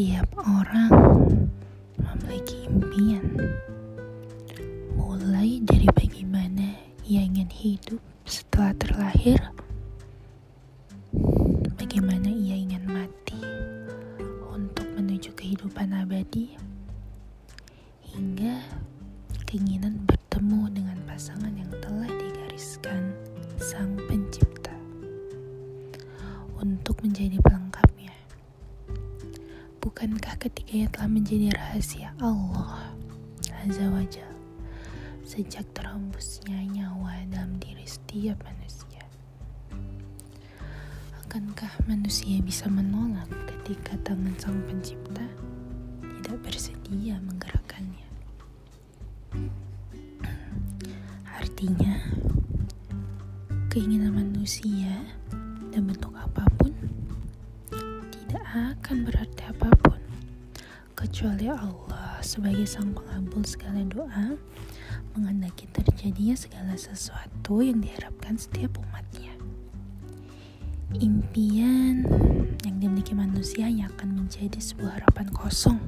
Setiap orang memiliki impian, mulai dari bagaimana ia ingin hidup setelah terlahir, bagaimana ia ingin mati untuk menuju kehidupan abadi, hingga keinginan bertemu dengan pasangan yang telah digariskan Sang Pencipta untuk menjadi. Bukankah ketiganya telah menjadi rahasia Allah Azza wa Jal sejak terhembusnya nyawa dalam diri setiap manusia? Akankah manusia bisa menolak ketika tangan Sang Pencipta tidak bersedia menggerakkannya? Artinya, keinginan manusia dan bentuk apa pun tidak akan berarti apa pun kecuali Allah sebagai sang pengabul segala doa menghendaki terjadinya segala sesuatu yang diharapkan setiap umatnya. Impian yang dimiliki manusia yang akan menjadi sebuah harapan kosong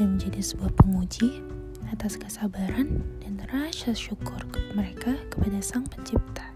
dan menjadi sebuah penguji atas kesabaran dan rasa syukur mereka kepada Sang Pencipta.